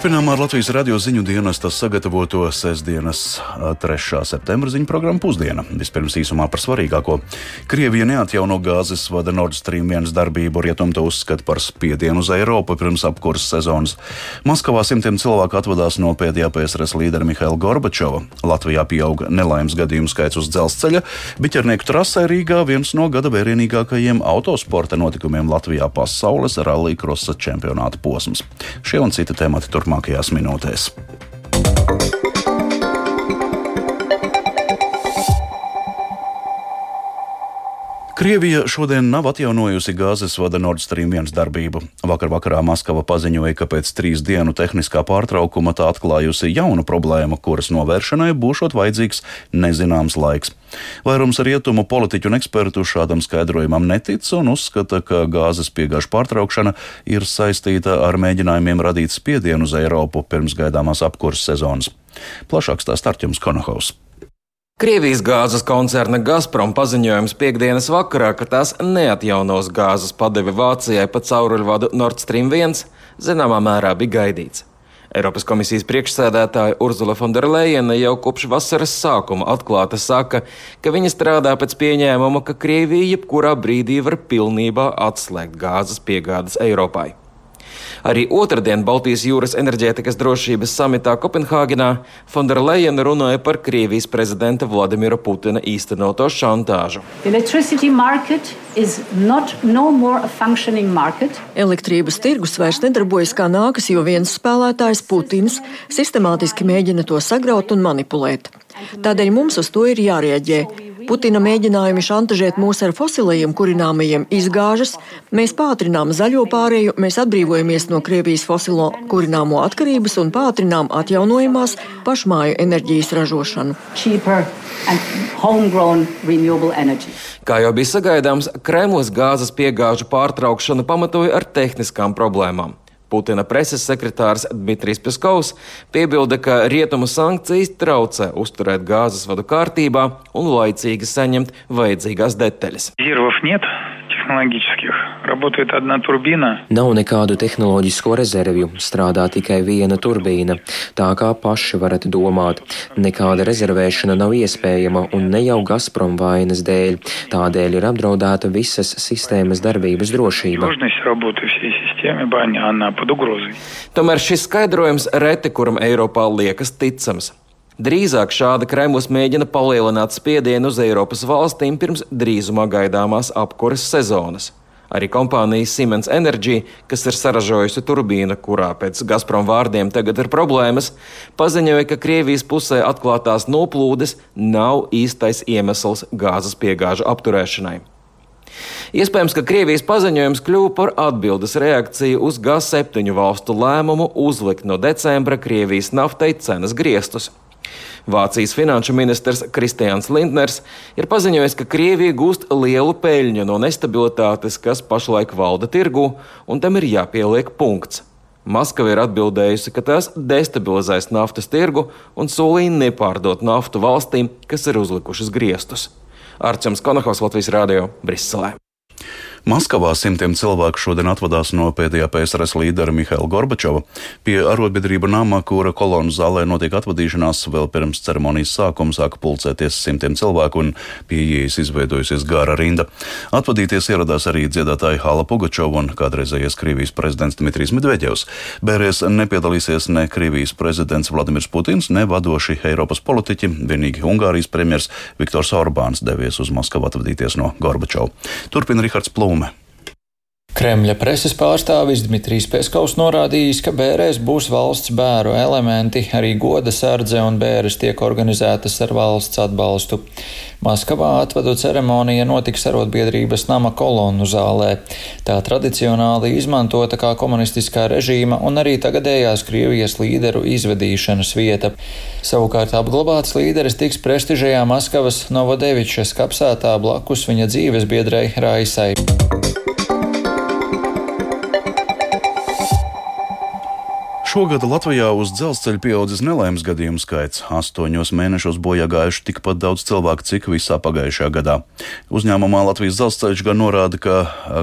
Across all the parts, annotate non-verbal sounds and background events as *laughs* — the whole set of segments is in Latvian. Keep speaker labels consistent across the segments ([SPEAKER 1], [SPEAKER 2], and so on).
[SPEAKER 1] Turpinām ar Latvijas radio ziņu dienestas sagatavoto sestdienas 3. septembra ziņu programmu pusdiena. Vispirms īsumā par svarīgāko. Krievija neatjauno gāzes vada Nord Stream 1 darbību, rietum to uzskata par spiedienu uz Eiropu pirms apkurses sezonas. Maskavā simtiem cilvēku atvadās no pēdējā PSRS līdera Mihaila Gorbačova. Latvijā pieauga nelaimes gadījumu skaits uz dzelzceļa, biķernieku trasē Rīgā viens no gada vērienīgākajiem autosporta notikumiem Latvijā pasaules rallija krosa čempionāta posms. Šie un citi temati turpmākajās minūtēs. Krievija šodien nav atjaunojusi gāzes vada Nord Stream 1 darbību. Vakar vakarā Maskava paziņoja, ka pēc trīs dienu tehniskā pārtraukuma tā atklājusi jaunu problēmu, kuras novēršanai būšot vajadzīgs nezināms laiks. Vairums rietumu politiķu un ekspertu šādam skaidrojumam netic un uzskata, ka gāzes piegāžu pārtraukšana ir saistīta ar mēģinājumiem radīt spiedienu uz Eiropu pirms gaidāmās apkurses sezonas. Plašāk stāsta Arķems Konohaus.
[SPEAKER 2] Krievijas gāzes koncerna Gazprom paziņojums piekdienas vakarā, ka tās neatjaunos gāzes padevi Vācijai pa cauruļvadu Nord Stream 1, zināmā mērā bija gaidīts. Eiropas komisijas priekšsēdētāja Urzula Fonderleina jau kopš vasaras sākuma atklāti saka, ka viņa strādā pēc pieņēmuma, ka Krievija jebkurā brīdī var pilnībā atslēgt gāzes piegādes Eiropai. Arī otrdien Baltijas jūras enerģētikas drošības samitā Kopenhāgenā Fonderleina runāja par Krievijas prezidenta Vladimira Putina īstenoto šantāžu.
[SPEAKER 3] No Elektrības tirgus vairs nedarbojas kā nākas, jo viens spēlētājs, Putins, sistemātiski mēģina to sagraut un manipulēt. Tādēļ mums uz to ir jārieģē. Putina mēģinājumi šantažēt mūs ar fosilajiem kurināmajiem izgāžas, mēs pātrinām zaļo pārēju, mēs atbrīvojamies no Krievijas fosilo kurināmo atkarības un pātrinām atjaunojamās pašmāju enerģijas ražošanu.
[SPEAKER 2] Kā jau bija sagaidāms, Kremlis gāzes piegāžu pārtraukšanu pamatoja ar tehniskām problēmām. Putina preses sekretārs Dmitrijs Peskovs piebilda, ka rietumu sankcijas traucē uzturēt gāzes vadu kārtībā un laicīgi saņemt vajadzīgās detaļas.
[SPEAKER 4] Nav nekādu tehnoloģisko rezervju, strādā tikai viena turbīna. Tā kā paši varat domāt, nekāda rezervēšana nav iespējama un ne jau Gazprom vainas dēļ. Tādēļ ir apdraudēta visas sistēmas darbības drošība
[SPEAKER 2] системы бани, она под угрозой. Tomēr šis skaidrojums reti kuram Eiropā liekas ticams. Drīzāk šāda Kremlis mēģina palielināt spiedienu uz Eiropas valstīm pirms drīzumā gaidāmās apkuras sezonas. Arī kompānija Siemens Energy, kas ir saražojusi turbīnu, kurā pēc Gazprom vārdiem tagad ir problēmas, paziņoja, ka Krievijas pusē atklātās noplūdes nav īstais iemesls gāzes piegāžu apturēšanai. Iespējams, ka Krievijas paziņojums kļuva par atbildes reakciju uz G7 valstu lēmumu uzlikt no decembra Krievijas naftai cenas griestus. Vācijas finanšu ministrs Kristians Lindners ir paziņojis, ka Krievija gūst lielu peļņu no nestabilitātes, kas pašlaik valda tirgu, un tam ir jāpieliek punkts. Maskava ir atbildējusi, ka tās destabilizēs naftas tirgu un solīja nepārdot naftu valstīm, kas ir uzlikušas griestus. Arčuns Konahaus Latvijas Rādio Briselē.
[SPEAKER 1] Maskavā simtiem cilvēku šodien atvadās no pēdējā PSRS līdera Mihaila Gorbačova. Pie arotbiedrība nama, kura kolonu zālē notiek atvadīšanās, vēl pirms ceremonijas sākuma sāka pulcēties simtiem cilvēku un pie ieejas izveidojusies gara rinda. Atvadīties ieradās arī dziedātāji Hala Pugačova un kādreizējais Krievijas prezidents Dmitrijs Medveģevs. Bērēs nepiedalīsies ne Krievijas prezidents Vladimirs Putins, ne vadoši Eiropas politiķi, vienīgi Ungārijas premjers Viktors Orbāns devies uz Maskavu atvadīties no Gorbačova. Turpina Rihards Plūms. Blume.
[SPEAKER 5] Kremļa preses pārstāvis Dmitrijs Peskovs norādījis, ka bērēs būs valsts bēru elementi, arī goda sardze un bēres tiek organizētas ar valsts atbalstu. Maskavā atvadu ceremonija notiks arotbiedrības nama kolonu zālē. Tā tradicionāli izmantota kā komunistiskā režīma un arī tagadējās Krievijas līderu izvedīšanas vieta. Savukārt apglabāts līderis tiks prestižajā Maskavas Novodevičas kapsētā blakus viņa dzīves biedrei Raisai.
[SPEAKER 1] Šogad Latvijā uz dzelzceļa pieaudzis nelaimes gadījumu skaits. Astoņos mēnešos bojā gājuši tikpat daudz cilvēku, cik visā pagājušajā gadā. Uzņēmumā Latvijas dzelzceļš gan norāda, ka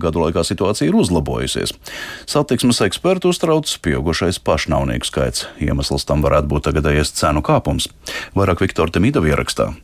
[SPEAKER 1] gadu laikā situācija ir uzlabojusies. Satiksmes eksperti uztrauc pieaugušais pašnāvnieku skaits. Iemesls tam varētu būt tagadējais cenu kāpums. Vairāk Viktora Temidova ierakstā.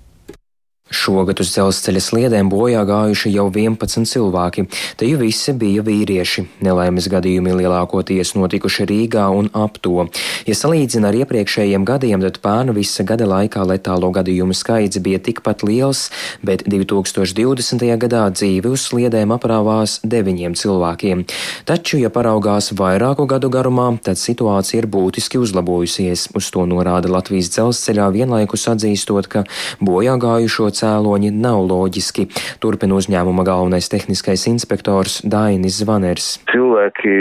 [SPEAKER 4] Šogad uz dzelzceļa sliedēm bojā gājuši jau 11 cilvēki. Te jau visi bija vīrieši. Nelaimes gadījumi lielākoties notikuši Rīgā un ap to. Ja salīdzina ar iepriekšējiem gadiem, tad pērnu visa gada laikā letālo gadījumu skaits bija tikpat liels, bet 2020. gadā dzīvi uz sliedēm aprāvās deviņiem cilvēkiem. Taču, ja paraugās vairāku gadu garumā, tad situācija ir būtiski uzlabojusies. Uz to norāda Latvijas dzelzceļā vienlaikus atzīstot, ka bojā gājušo cēloņi nav loģiski. Turpina uzņēmuma galvenais tehniskais inspektors Dainis Zvaners.
[SPEAKER 6] Cilvēki,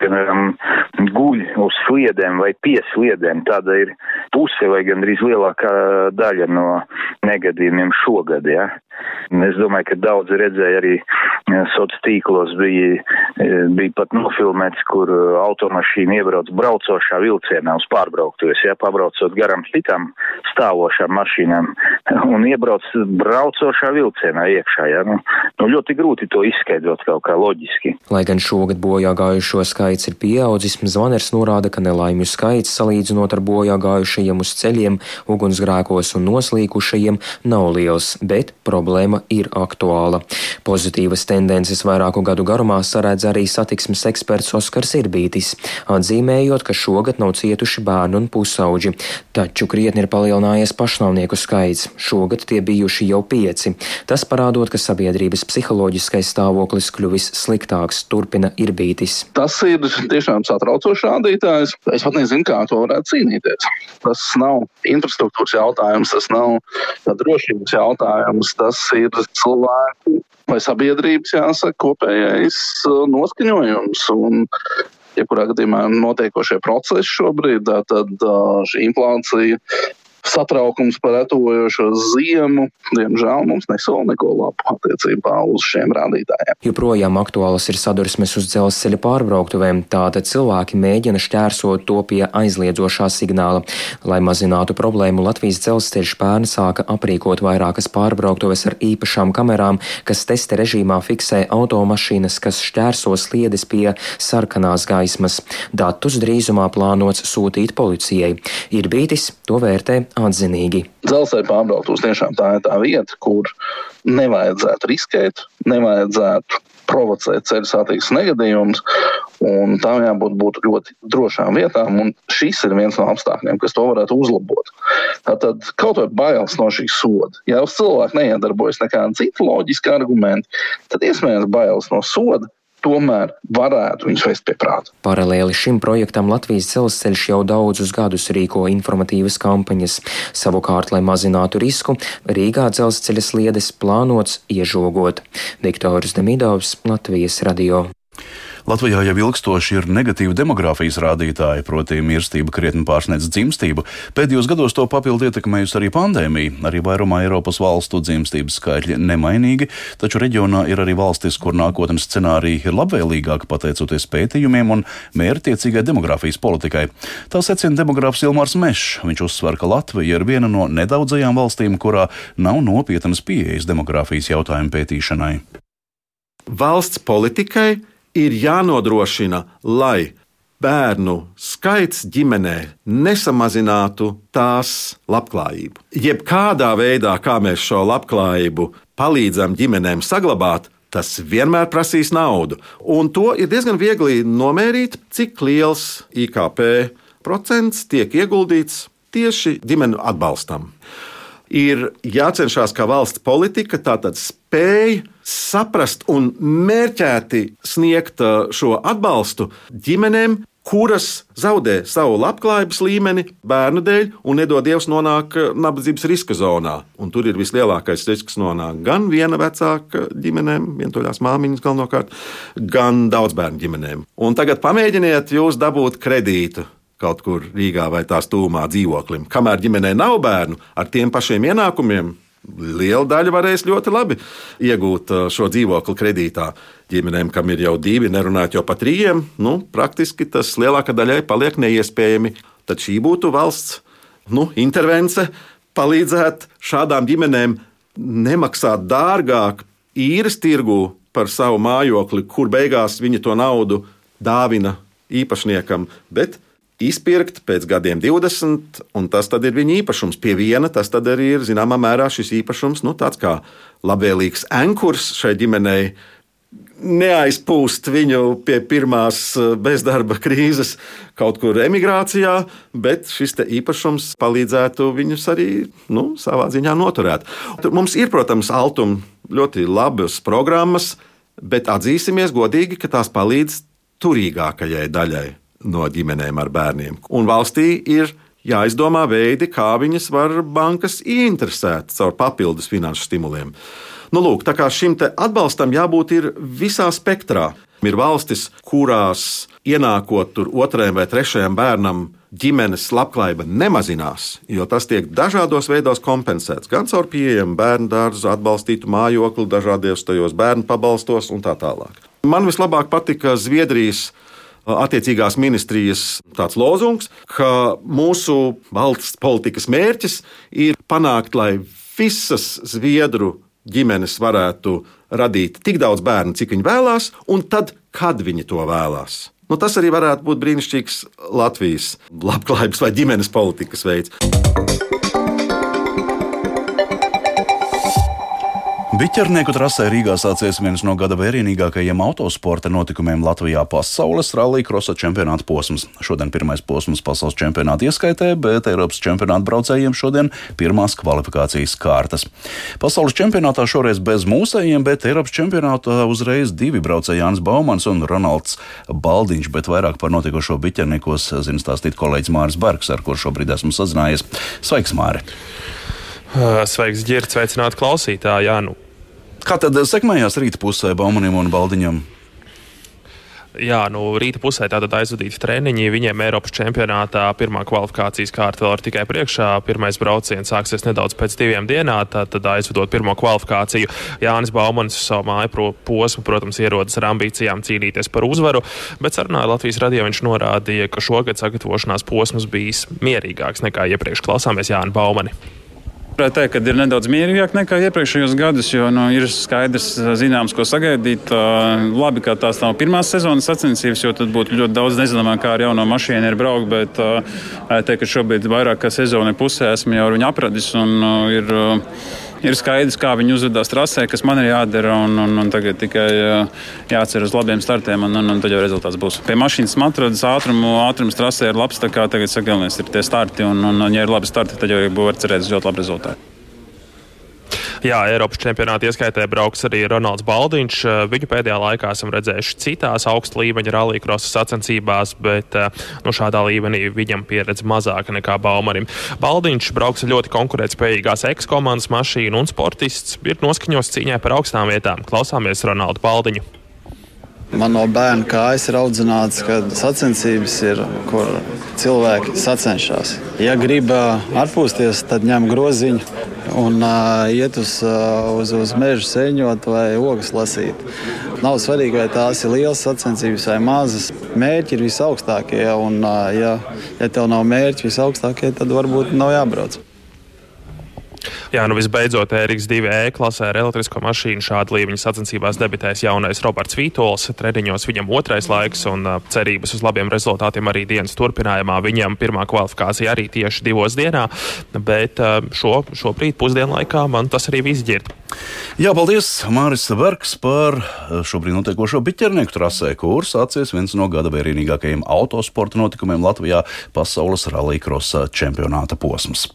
[SPEAKER 6] piemēram, guļ uz sliedēm vai pie sliedēm. Tāda ir puse vai gandrīz lielākā daļa no negadījumiem šogad. Ja? Es domāju, ka daudzi redzēja arī eh, sociālos tīklos bija, eh, bija pat nofilmēts, kur eh, automašīna iebrauc braucošā vilcienā uz pārbrauktuves, ja, pabraucot garām citām stāvošām mašīnām *laughs* un iebrauc braucošā vilcienā iekšā. Ja. Nu, nu, ļoti grūti to izskaidrot kaut kā loģiski.
[SPEAKER 4] Lai gan šogad bojā gājušo skaits ir pieaudzis, Zvaners norāda, ka nelaimju skaits salīdzinot ar bojā gājušajiem uz ceļiem, ugunsgrēkos un noslīkušajiem nav liels, bet problēma problēma ir aktuāla. Pozitīvas tendences vairāku gadu garumā saredz arī satiksmes eksperts Oskars Irbītis, atzīmējot, ka šogad nav cietuši bērni un pusauģi, taču krietni ir palielinājies pašnāvnieku skaits. Šogad tie bijuši jau pieci. Tas parādot, ka sabiedrības psiholoģiskais stāvoklis kļuvis sliktāks, turpina Irbītis.
[SPEAKER 7] Tas ir tiešām satraucošs rādītājs. Es pat nezinu, kā to varētu cīnīties. Tas nav infrastruktūras jautājums, tas nav drošības jautājums, tas tas ir cilvēku vai sabiedrības, jāsaka, kopējais uh, noskaņojums. Un, jebkurā gadījumā notiekošie procesi šobrīd, tad uh, šī inflācija satraukums par etojošo ziemu, diemžēl mums nesola neko labu attiecībā uz šiem rādītājiem.
[SPEAKER 4] Joprojām aktuāls ir sadursmes uz dzelzceļa pārbrauktuvēm, tātad cilvēki mēģina šķērsot to pie aizliedzošā signāla. Lai mazinātu problēmu, Latvijas dzelzceļš pērn sāka aprīkot vairākas pārbrauktuves ar īpašām kamerām, kas testa režīmā fiksē automašīnas, kas šķērso sliedes pie sarkanās gaismas. Datus drīzumā plānots sūtīt policijai. Ir bītis to vērtē atzinīgi.
[SPEAKER 7] Dzelzceļa pārbrauktos tiešām tā ir tā vieta, kur nevajadzētu riskēt, nevajadzētu provocēt ceļu satiksmes negadījumus. Tām jābūt būt ļoti drošām vietām, un šis ir viens no apstākļiem, kas to varētu uzlabot. Tātad kaut vai bailes no šīs soda. Ja uz cilvēku neiedarbojas nekāda cita loģiska argumenta, tad iespējams bailes no soda tomēr varētu viņus vest pie prāta.
[SPEAKER 4] Paralēli šim projektam Latvijas dzelzceļš jau daudzus gadus rīko informatīvas kampaņas. Savukārt, lai mazinātu risku, Rīgā dzelzceļa sliedes plānots iežogot. Viktors Demidovs, Latvijas radio.
[SPEAKER 1] Latvijā jau ilgstoši ir negatīva demogrāfijas rādītāji, proti, mirstība krietni pārsniedz dzimstību. Pēdējos gados to papildu ietekmējusi arī pandēmija. Arī vairumā Eiropas valstu dzimstības skaitļi nemainīgi, taču reģionā ir arī valstis, kur nākotnes scenāriji ir labvēlīgāki pateicoties pētījumiem un mērķtiecīgai demogrāfijas politikai. Tā secina demogrāfs Ilmārs Mešs. Viņš uzsver, ka Latvija ir viena no nedaudzajām valstīm, kurā nav nopietnas pieejas demogrāfijas jautājumu pētīšanai.
[SPEAKER 8] Valsts politikai ir jānodrošina, lai bērnu skaits ģimenē nesamazinātu tās labklājību. Jebkādā veidā, kā mēs šo labklājību palīdzam ģimenēm saglabāt, tas vienmēr prasīs naudu. Un to ir diezgan viegli nomērīt, cik liels IKP procents tiek ieguldīts tieši ģimeņu atbalstam ir jācenšas, kā valsts politika tātad spēj saprast un mērķēti sniegt uh, šo atbalstu ģimenēm, kuras zaudē savu labklājības līmeni bērnu dēļ un nedod Dievs nonāk uh, nabadzības riska zonā. Un tur ir vislielākais risks nonākt gan viena vecāka ģimenēm, vientuļās māmiņas galvenokārt, gan daudz bērnu ģimenēm. Un tagad pamēģiniet jūs dabūt kredītu kaut kur Rīgā vai tās tūmā dzīvoklim. Kamēr ģimenē nav bērnu ar tiem pašiem ienākumiem, liela daļa varēs ļoti labi iegūt uh, šo dzīvokli kredītā. Ģimenēm, kam ir jau divi, nerunājot jau par trījiem, nu, praktiski tas lielākā daļai paliek neiespējami. Tad šī būtu valsts nu, intervence, palīdzēt šādām ģimenēm nemaksāt dārgāk īres tirgu par savu mājokli, kur beigās viņi to naudu dāvina īpašniekam, bet izpirkt pēc gadiem 20, un tas ir viņa īpašums. Pie viena tas arī ir zināmā mērā šis īpašums, nu, tāds kā labvēlīgs ankurs šai ģimenei. Neaizpūst viņu pie pirmās eh, bezdarba krīzes kaut kur emigrācijā, bet šis īpašums palīdzētu viņus arī nu, savā ziņā noturēt. Mums ir, protams, altuma ļoti labas programmas, bet atzīsimies godīgi, ka tās palīdz turīgākajai daļai no ģimenēm ar bērniem. Un valstī ir jāizdomā veidi, kā viņas var bankas ieinteresēt caur papildus finanšu stimuliem. Nu, lūk, tā kā šim atbalstam jābūt visā spektrā. Ir valstis, kurās ienākot otrajam vai trešajam bērnam, ģimenes labklājība nemazinās, jo tas tiek dažādos veidos kompensēts. Gan caur pieejamu bērnu dārzu, atbalstītu mājokli, dažādos tajos bērnu pabalstos un tā tālāk. Man vislabāk patika Zviedrijas attiecīgās ministrijas tāds lozungs, ka mūsu valsts politikas mērķis ir panākt, lai visas Zviedru ģimenes varētu radīt tik daudz bērnu, cik viņi vēlās, un tad, kad viņi to vēlās. Nu, tas arī varētu būt brīnišķīgs Latvijas labklājības vai ģimenes politikas veids.
[SPEAKER 1] Biķernieku trasē Rīgā sācies viens no gada vērienīgākajiem autosporta notikumiem Latvijā - pasaules rallija krosa čempionāta posms. Šodien pirmais posms pasaules čempionāta ieskaitē, bet Eiropas čempionāta braucējiem šodien pirmās kvalifikācijas kārtas. Pasaules čempionātā šoreiz bez mūsējiem, bet Eiropas čempionātā uzreiz divi braucēji Jānis Baumans un Ronalds Baldiņš, bet vairāk par notiekošo biķerniekos zina stāstīt kolēģis Māris Bergs, ar kur šobrīd esmu sazinājies. Sveiks, Māri!
[SPEAKER 9] Sveiks, Girts, sveicināti klausītāji! Jā, nu,
[SPEAKER 1] Kā tad sekmējās rīta pusē Baumanim un Baldiņam?
[SPEAKER 9] Jā, nu, rīta pusē tātad aizvadīti treniņi. Viņiem Eiropas čempionātā pirmā kvalifikācijas kārta vēl ir tikai priekšā. Pirmais brauciens sāksies nedaudz pēc diviem dienām, tad aizvedot pirmo kvalifikāciju. Jānis Baumans uz savu māju posmu, protams, ierodas ar ambīcijām cīnīties par uzvaru, bet sarunā Latvijas radio viņš norādīja, ka šogad sagatavošanās posms bijis mierīgāks nekā iepriekš. Klausāmies Jāni Baumani.
[SPEAKER 10] Varētu teikt, ka ir nedaudz mierīgāk nekā iepriekšējos gados, jo nu, ir skaidrs, zināms, ko sagaidīt. Labi, ka tās nav pirmās sezonas sacensības, jo tad būtu ļoti daudz nezināmā, kā ar jauno mašīnu ir braukt. Bet teikt, ka šobrīd vairāk kā sezona pusē esmu jau viņu apradis un ir ir skaidrs, kā viņi uzvedās trasē, kas man ir jādara. Un, un, un tagad tikai jācer uz labiem startiem, un, un, un tad jau rezultāts būs. Pie mašīnas matradas ātrumu, ātrums trasē ir labs. Tagad sagalvenais ir tie starti, un, un, un ja ir labi starti, tad jau var cerēt uz ļoti labu rezultātu.
[SPEAKER 9] Jā, Eiropas čempionāta ieskaitē brauks arī Ronalds Baldiņš. Eh, viņu pēdējā laikā esam redzējuši citās augsta līmeņa rallija krosa sacensībās, bet eh, nu, šādā līmenī viņam pieredze mazāka nekā Baumanim. Baldiņš brauks ļoti konkurētspējīgās ekskomandas mašīnu un sportists ir noskaņots cīņai par augstām vietām. Klausāmies Ronaldu Baldiņu.
[SPEAKER 11] Man no bērna kājas ir audzināts, ka sacensības ir, kur cilvēki sacenšas. Ja grib atpūsties, tad ņem groziņu un uh, iet uz, uz, uz mežu sēņot vai ogas lasīt. Nav svarīgi, vai tās ir lielas sacensības vai mazas. Mērķi ir visaugstākie, un, uh, ja, ja tev nav mērķi visaugstākie, tad varbūt nav jābrauc.
[SPEAKER 9] Jā, nu visbeidzot, Eriks 2E klasē ar elektrisko mašīnu šāda līmeņa sacensībās debitēs jaunais Roberts Vītols. Treniņos viņam otrais laiks un cerības uz labiem rezultātiem arī dienas turpinājumā. Viņam pirmā kvalifikācija arī tieši divos dienā, bet šo, šobrīd pusdienlaikā man tas arī viss ģird.
[SPEAKER 1] Jā, paldies Māris Bergs par šobrīd notiekošo biķernieku trasē, kur sācies viens no gada vērienīgākajiem autosporta notikumiem Latvijā - pasaules rallija krosa čempionāta posms.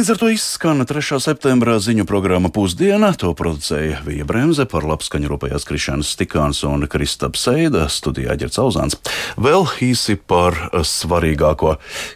[SPEAKER 1] Līdz ar to izskan 3. septembra ziņu programma Pusdiena. To producēja Vija Bremse, par labskaņu rūpējās Krišāns Stikāns un Kristaps Seida, studijā Ģerts Auzāns. Vēl īsi par svarīgāko.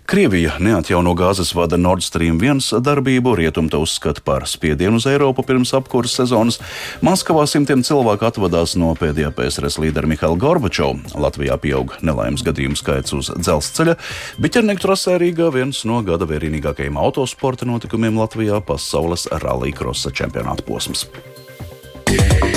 [SPEAKER 1] Krievija neatjauno gāzes vada Nord Stream 1 darbību, rietumta uzskata par spiedienu uz Eiropu pirms apkuras sezonas. Maskavā simtiem cilvēku atvadās no pēdējā PSRS līdera Mihaila Gorbačova. Latvijā pieaug nelaimes gadījumu skaits uz dzelzceļa. Biķernieku trasē Rīgā viens no gada vērienīgākajiem autosporta notikumiem Latvijā pasaules rallija krosa čempionāta posms. Yeah.